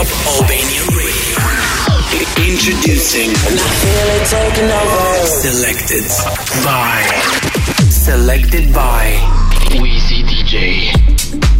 Rob Radio. Introducing. And I feel it taking over. Selected by. Selected by. Wizii DJ.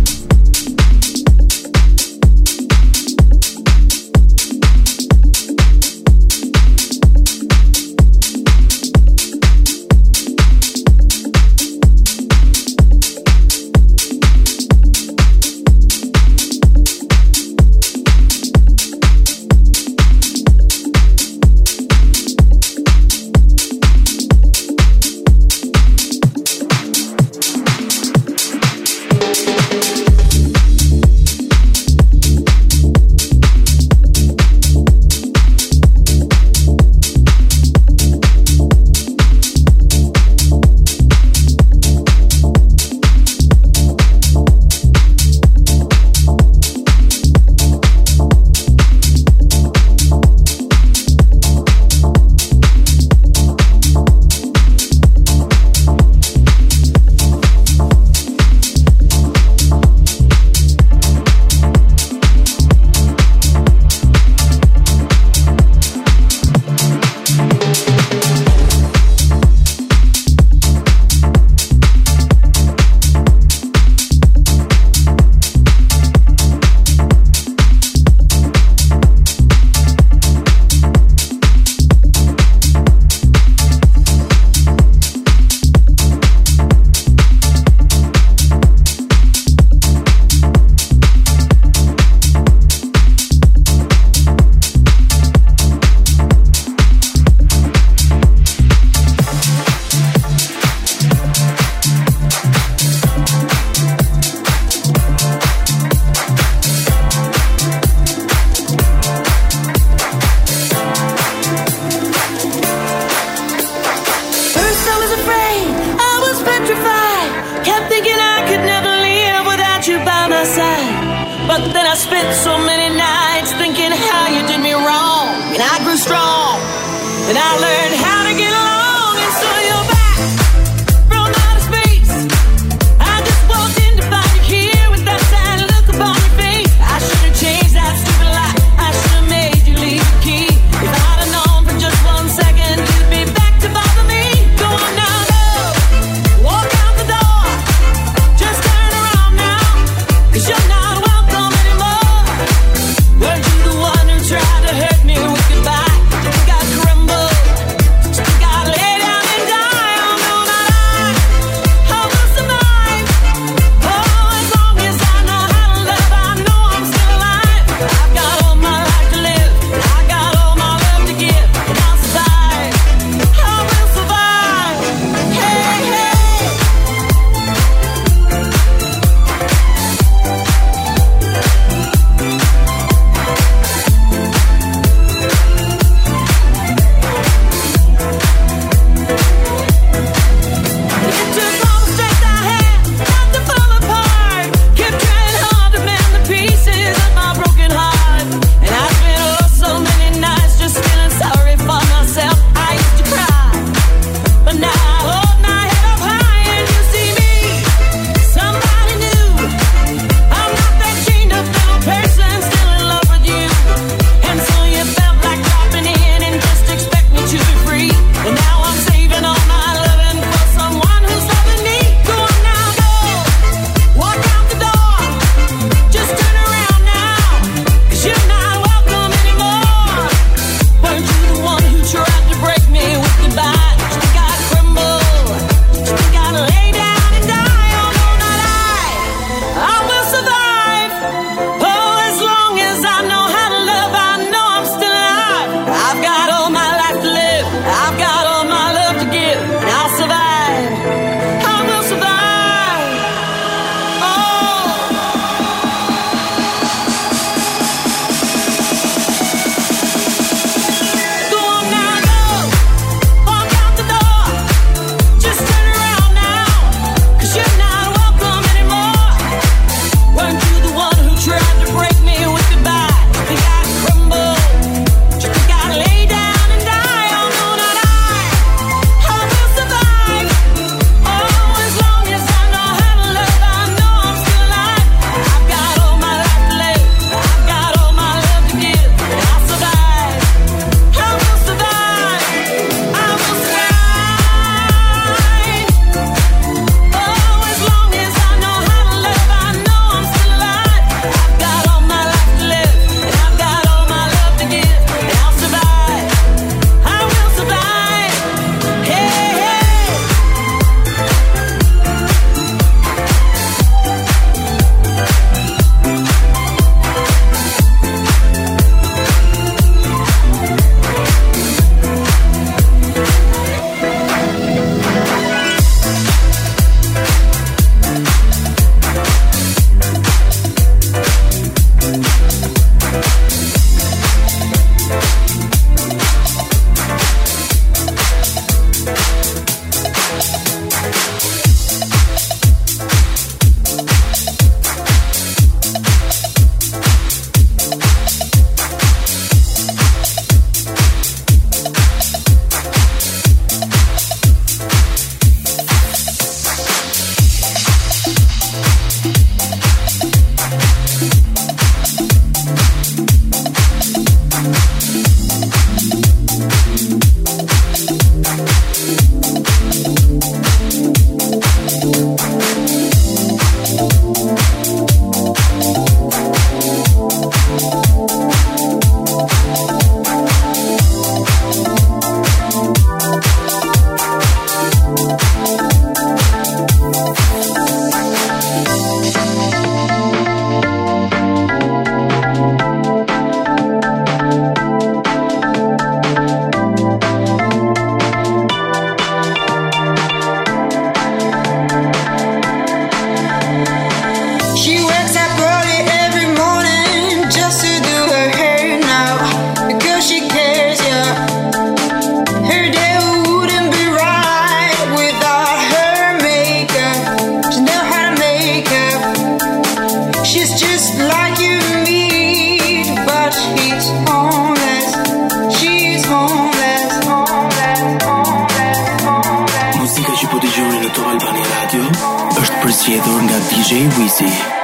J Wizii.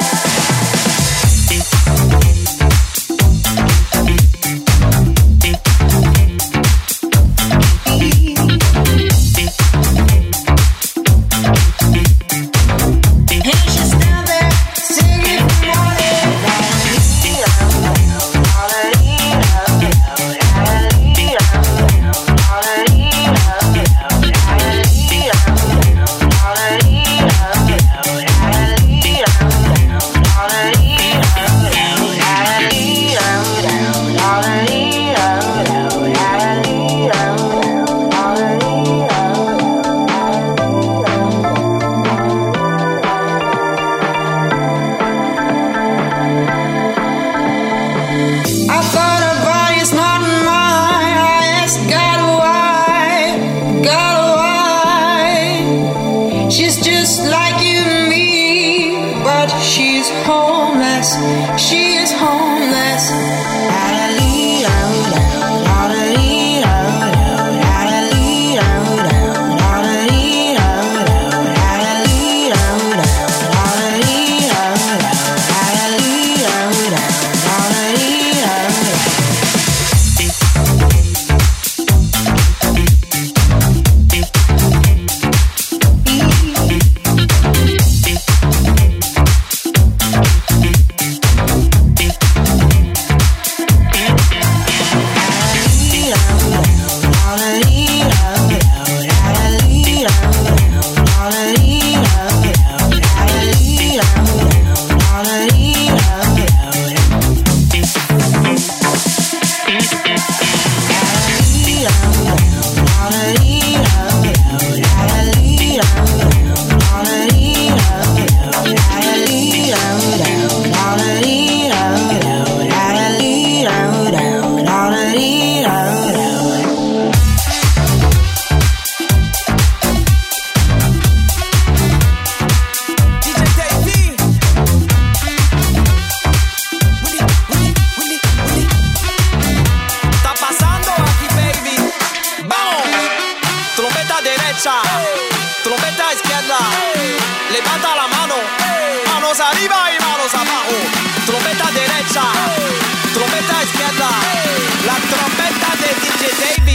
She's homeless. She is homeless. I derecha, trompeta izquierda, levanta la mano, manos arriba y manos abajo, trompeta derecha, trompeta izquierda, la trompeta de DJ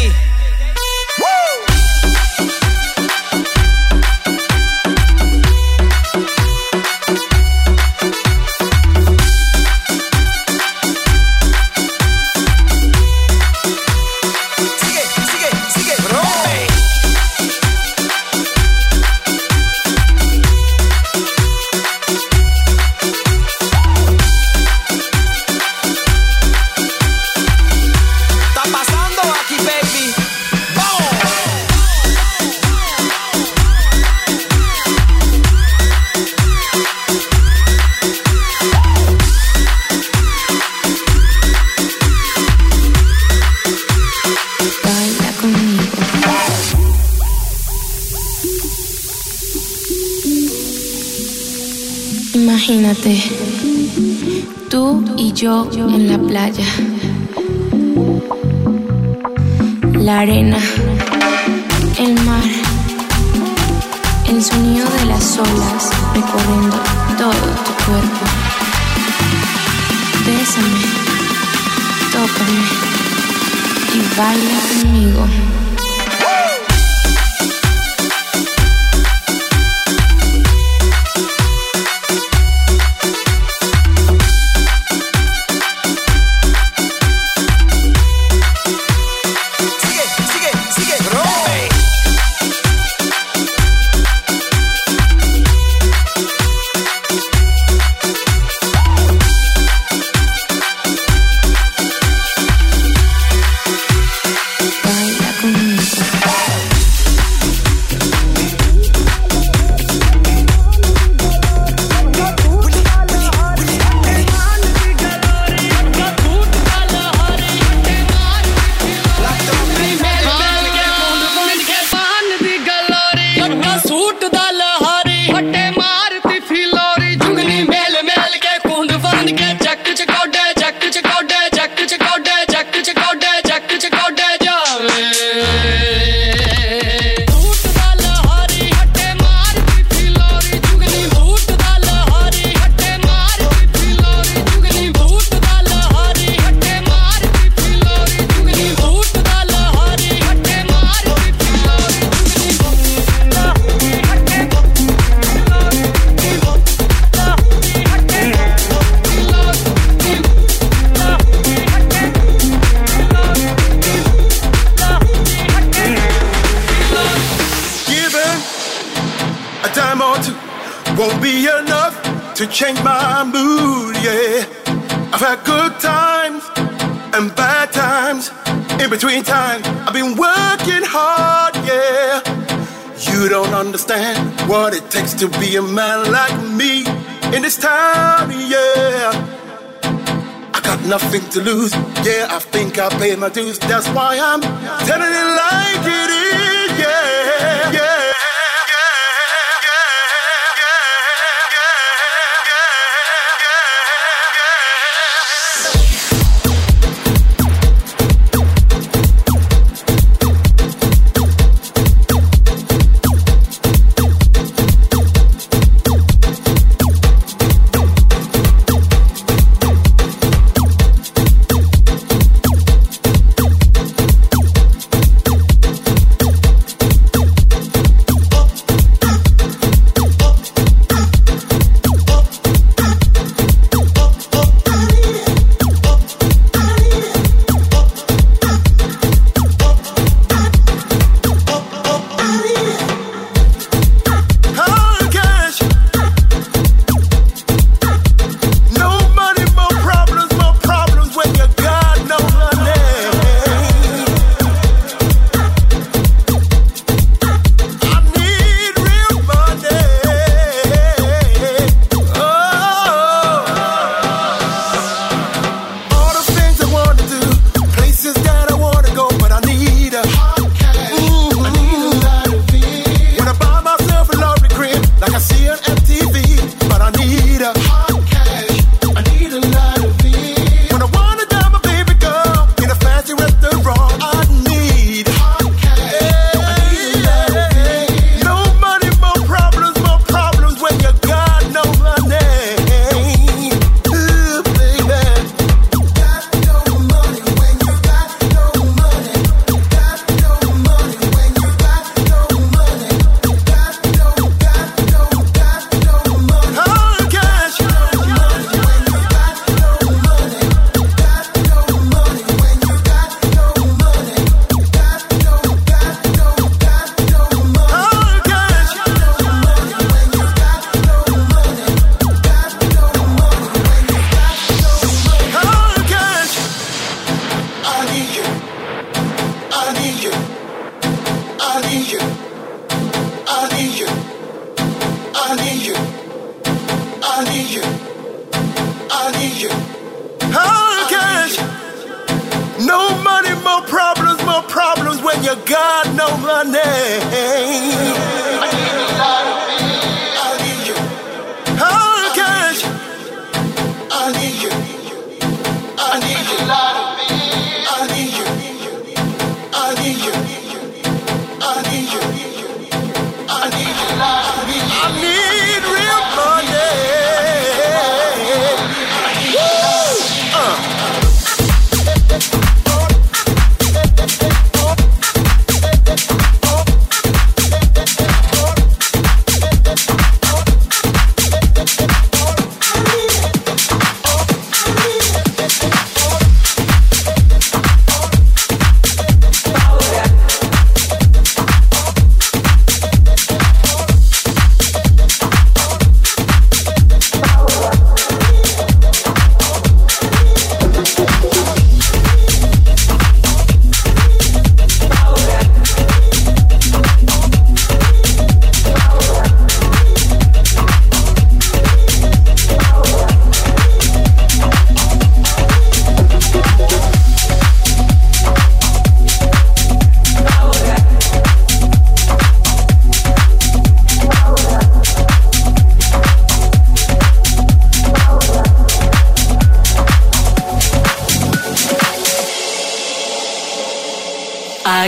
en la playa, la arena, el mar, el sonido de las olas recorriendo todo tu cuerpo. Bésame, tócame y baila conmigo. To change my mood, yeah. I've had good times and bad times. In between times, I've been working hard, yeah. You don't understand what it takes to be a man like me in this town, yeah. I got nothing to lose, yeah. I think I paid my dues. That's why I'm telling it like it is, problems, more problems when you got no money.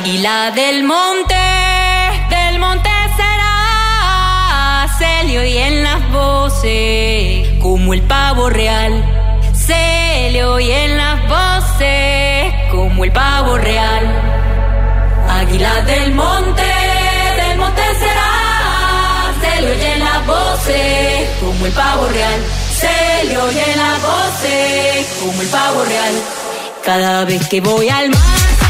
Águila del monte, del monte será, se le oyen las voces como el pavo real. Se le oyen las voces como el pavo real. Águila del monte, del monte será, se le oyen las voces como el pavo real. Se le oyen las voces como el pavo real. Cada vez que voy al mar.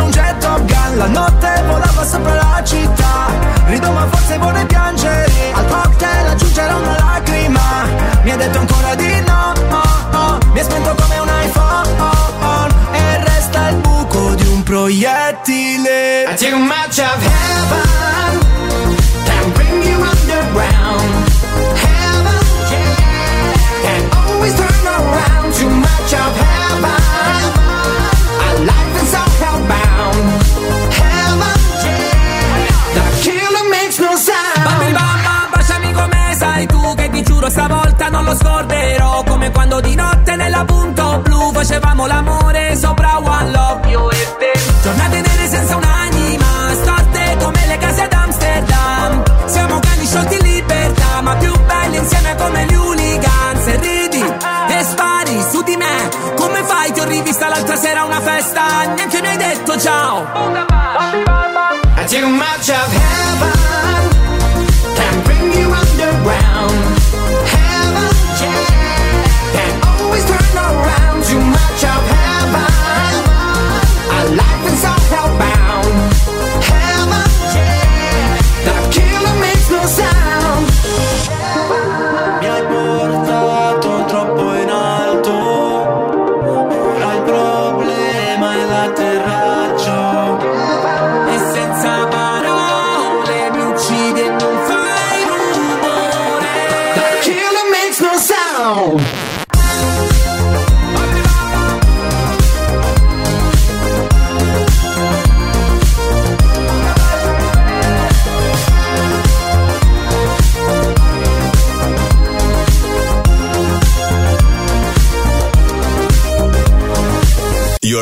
Un jet Top Gun. La notte volava sopra la città. Rido ma forse vorrei piangere. Al cocktail aggiungerò una lacrima. Mi ha detto ancora di no oh, oh. Mi ha spento come un iPhone. E resta il buco di un proiettile. I too much of heaven. Can bring you underground. Heaven, yeah. Can always turn around Too much of heaven stavolta non lo scorderò Come quando di notte nella punto blu Facevamo l'amore sopra One Love. Io e te. Giornate nere senza un'anima Storte come le case ad Amsterdam Siamo cani sciolti in libertà Ma più belli insieme come gli hooligans. E ridi e spari su di me Come fai? Ti ho rivista l'altra sera a una festa Neanche mi hai detto ciao. I too much of heaven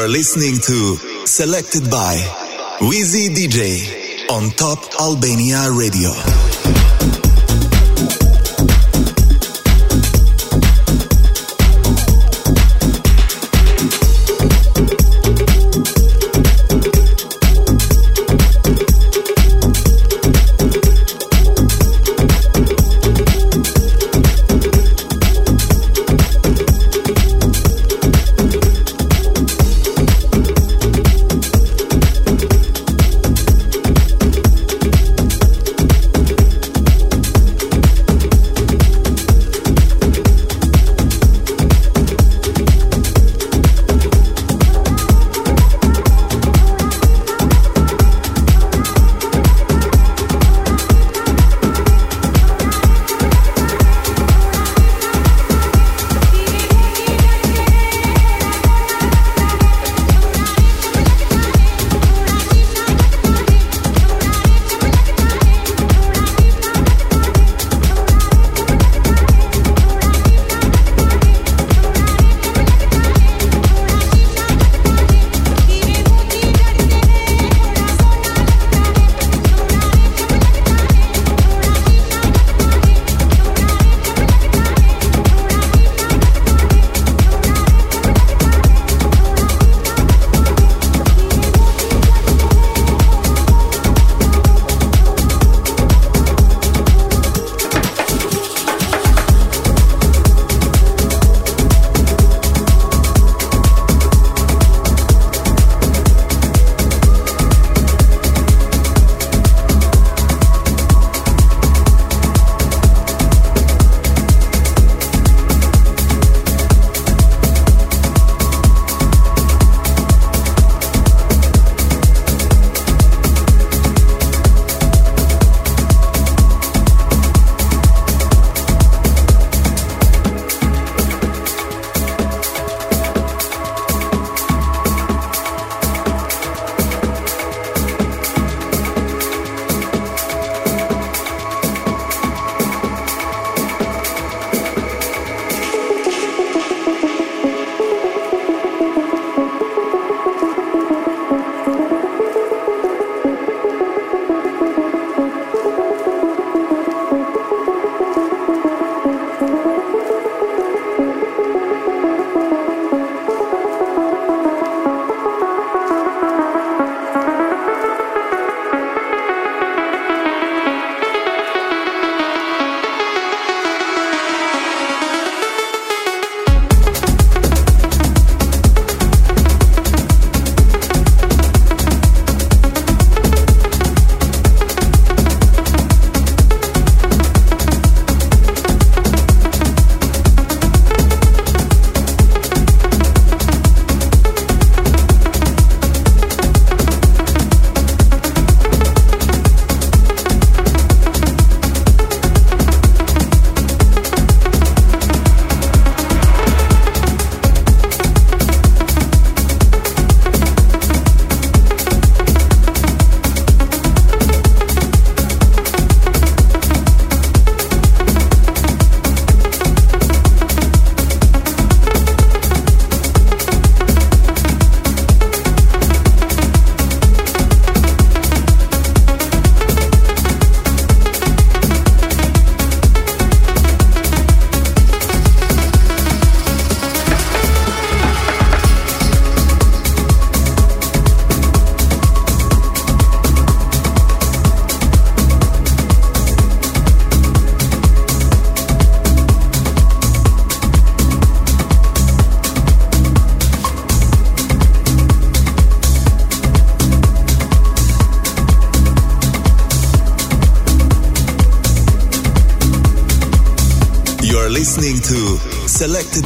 You're listening to Selected by Wizii DJ on Top Albania Radio.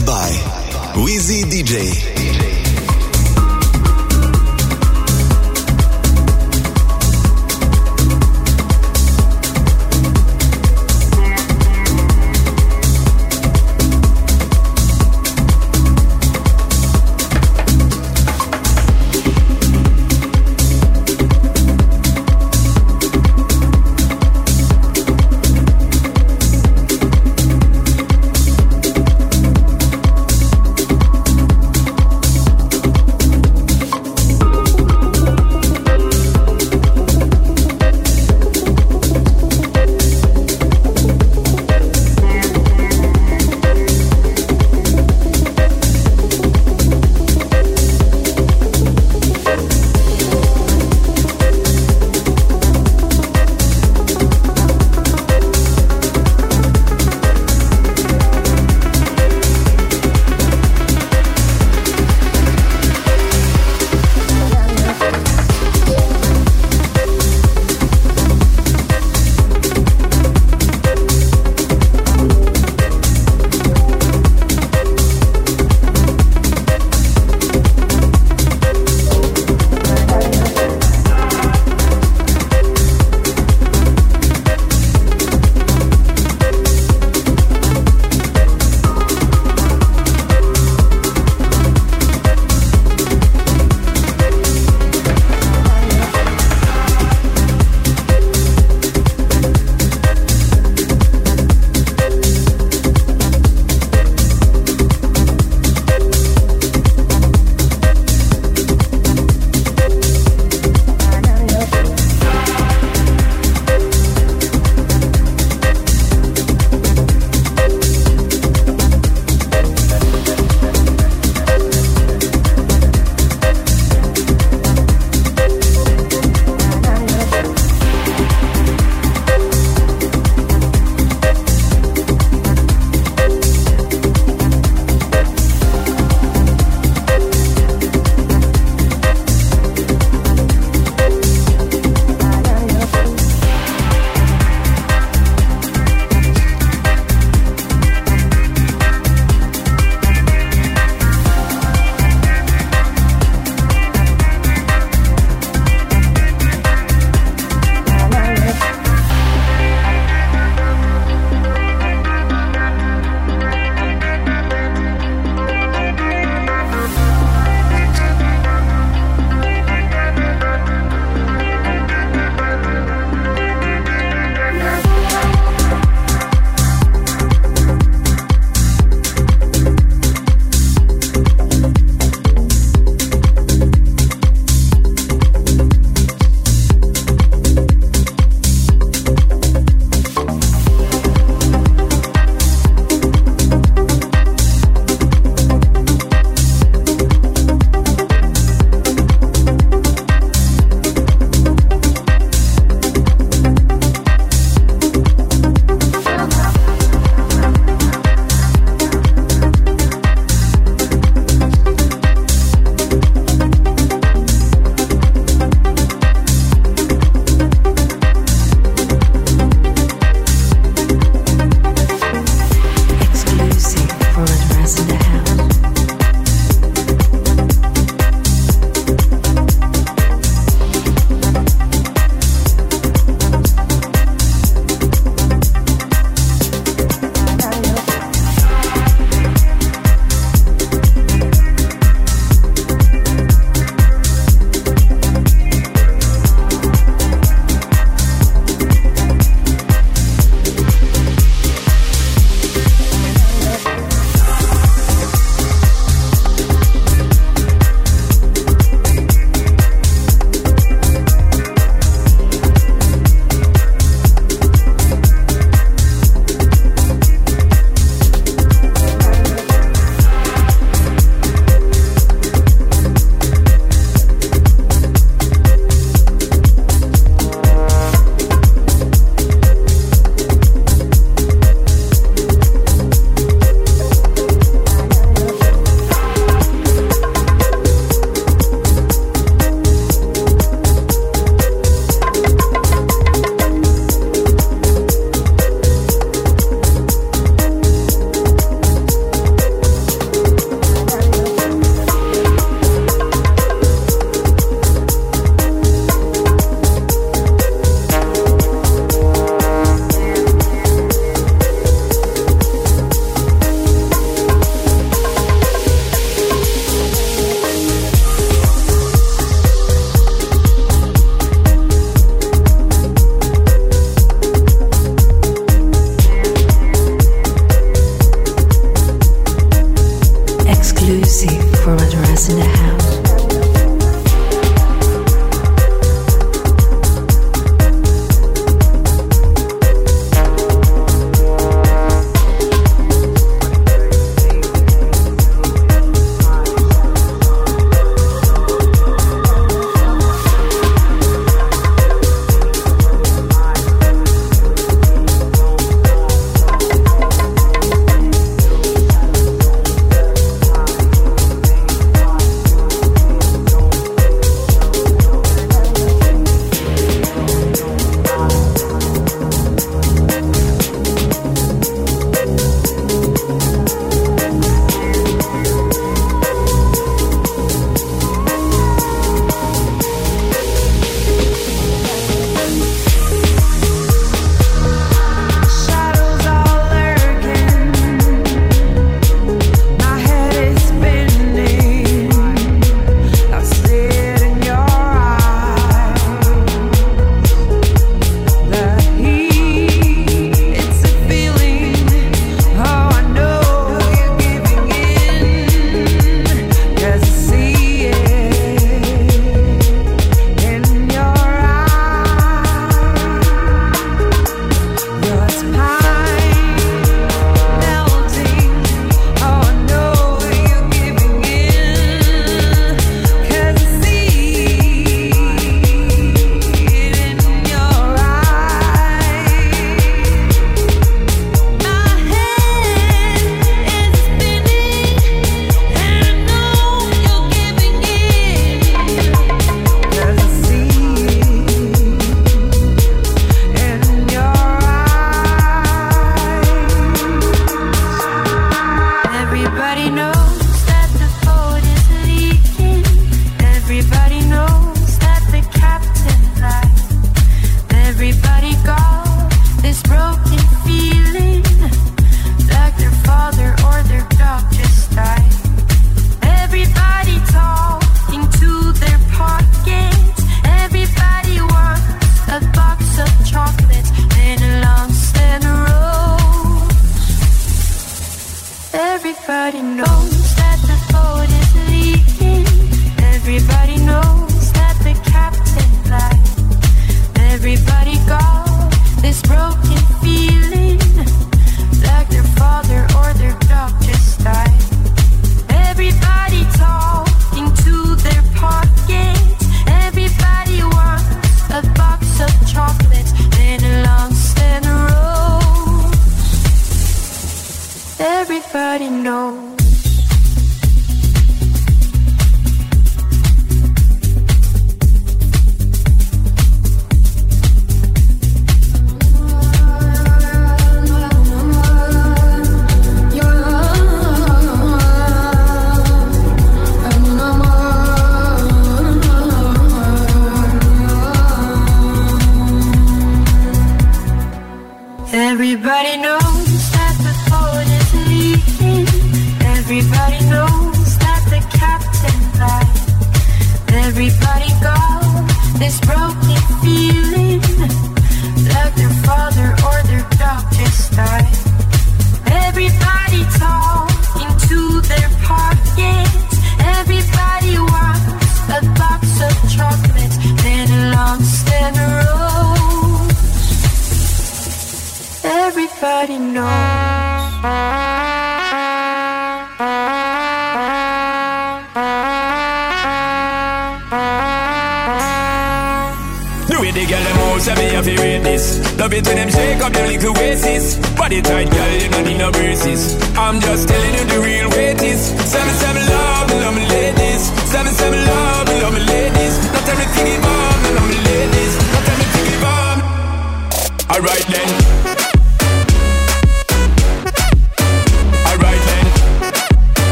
By Wizii DJ.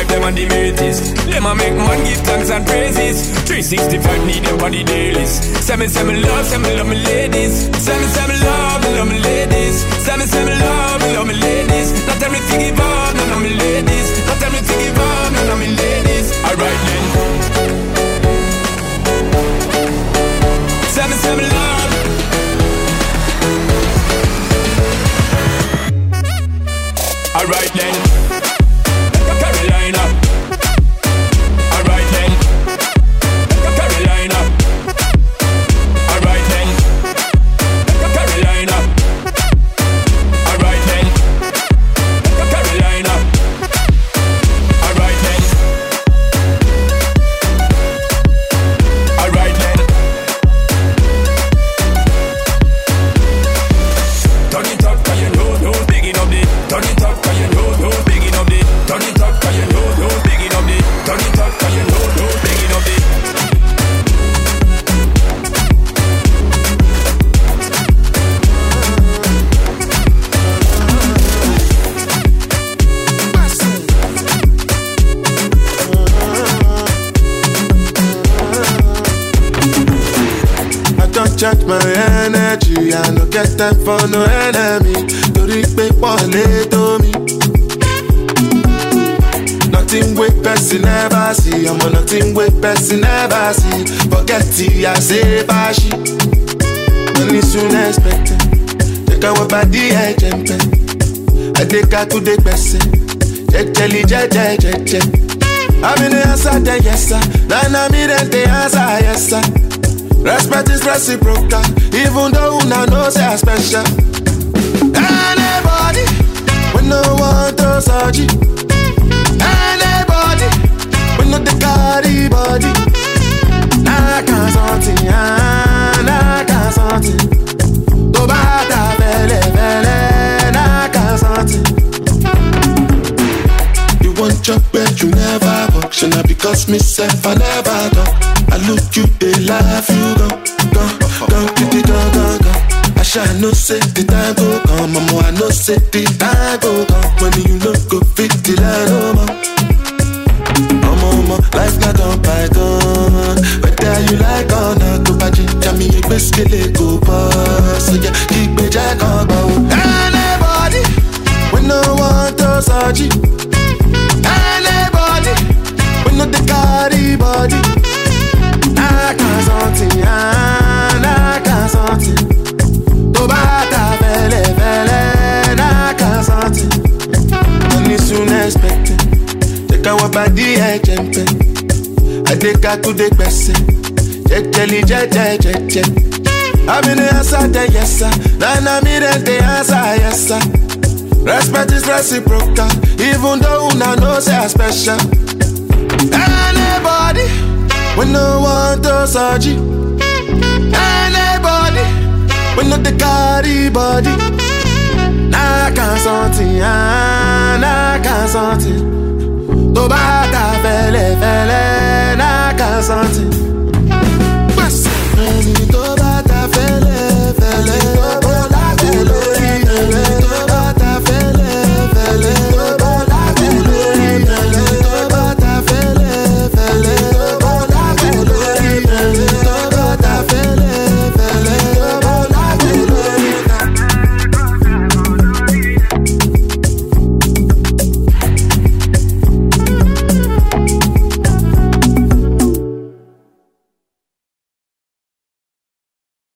Wipe them and the mateys. Them a make man give thanks and praises. 365 need your body dailies. Seven seven love, seven love me ladies. Seven seven love, me love me ladies. Seven seven love, me love me ladies. Not everything give up, none of me ladies. Not everything give up, none of me ladies. Alright then. Seven seven love. Alright then. I don't charge my energy, I no get time for no enemy. Torí pé pọ̀lẹ́ tó mi. Nothing wey person never see, ọmọ nothing wey person never see. Forget ti I say báṣì. Money soon expected, jẹ́ káwọ́ bá dí ẹ̀jẹ̀ ń pẹ́. Adékakúdé gbẹ̀sẹ̀, jẹ́jẹ́lì jẹ́jẹ́ jẹ́jẹ́. Àmì ni answer the yes sir, nana mi dem dey answer yes sir. Respect is reciprocal, even though una know say I special. Anybody, we no want to surgery. Anybody, we no the carry body. Nah, can't something, nah, can't something. To bata vele vele, nah, can't something. You want your bed, you never walk. Should not because me self I never talk. I look you, they laugh, you go, go, go, go, go, go, go. I shall no say the time go come, mama. I no say the time go come when you no go fit the line no more. Mama, life not on python. Oh. Whether you like or not, go back to me, you best get it go pass. So yeah, keep me jack on oh. bow. Anybody, we no want to surgery. Anybody, we no the carry body. I can't something, I can't something. To bata vele vele, I can't something. Money soon expected. Take our body ẹ̀jẹ̀ ń pẹ́. Adékakúdé gbẹ̀sẹ̀. Jẹ́jẹ́lì jẹ́jẹ́ jẹ́jẹ́. Àmì ni answer the yes sir. Nana mi dem dey answer yes sir. Respect is reciprocal, even though una know say I special. Anybody, we no want to surgery. Anybody, we When not the carry body. Nah, can't something, ah, nah, can't something. Tó bá ta fẹ́lẹ́ fẹ́lẹ́, nah, can't something.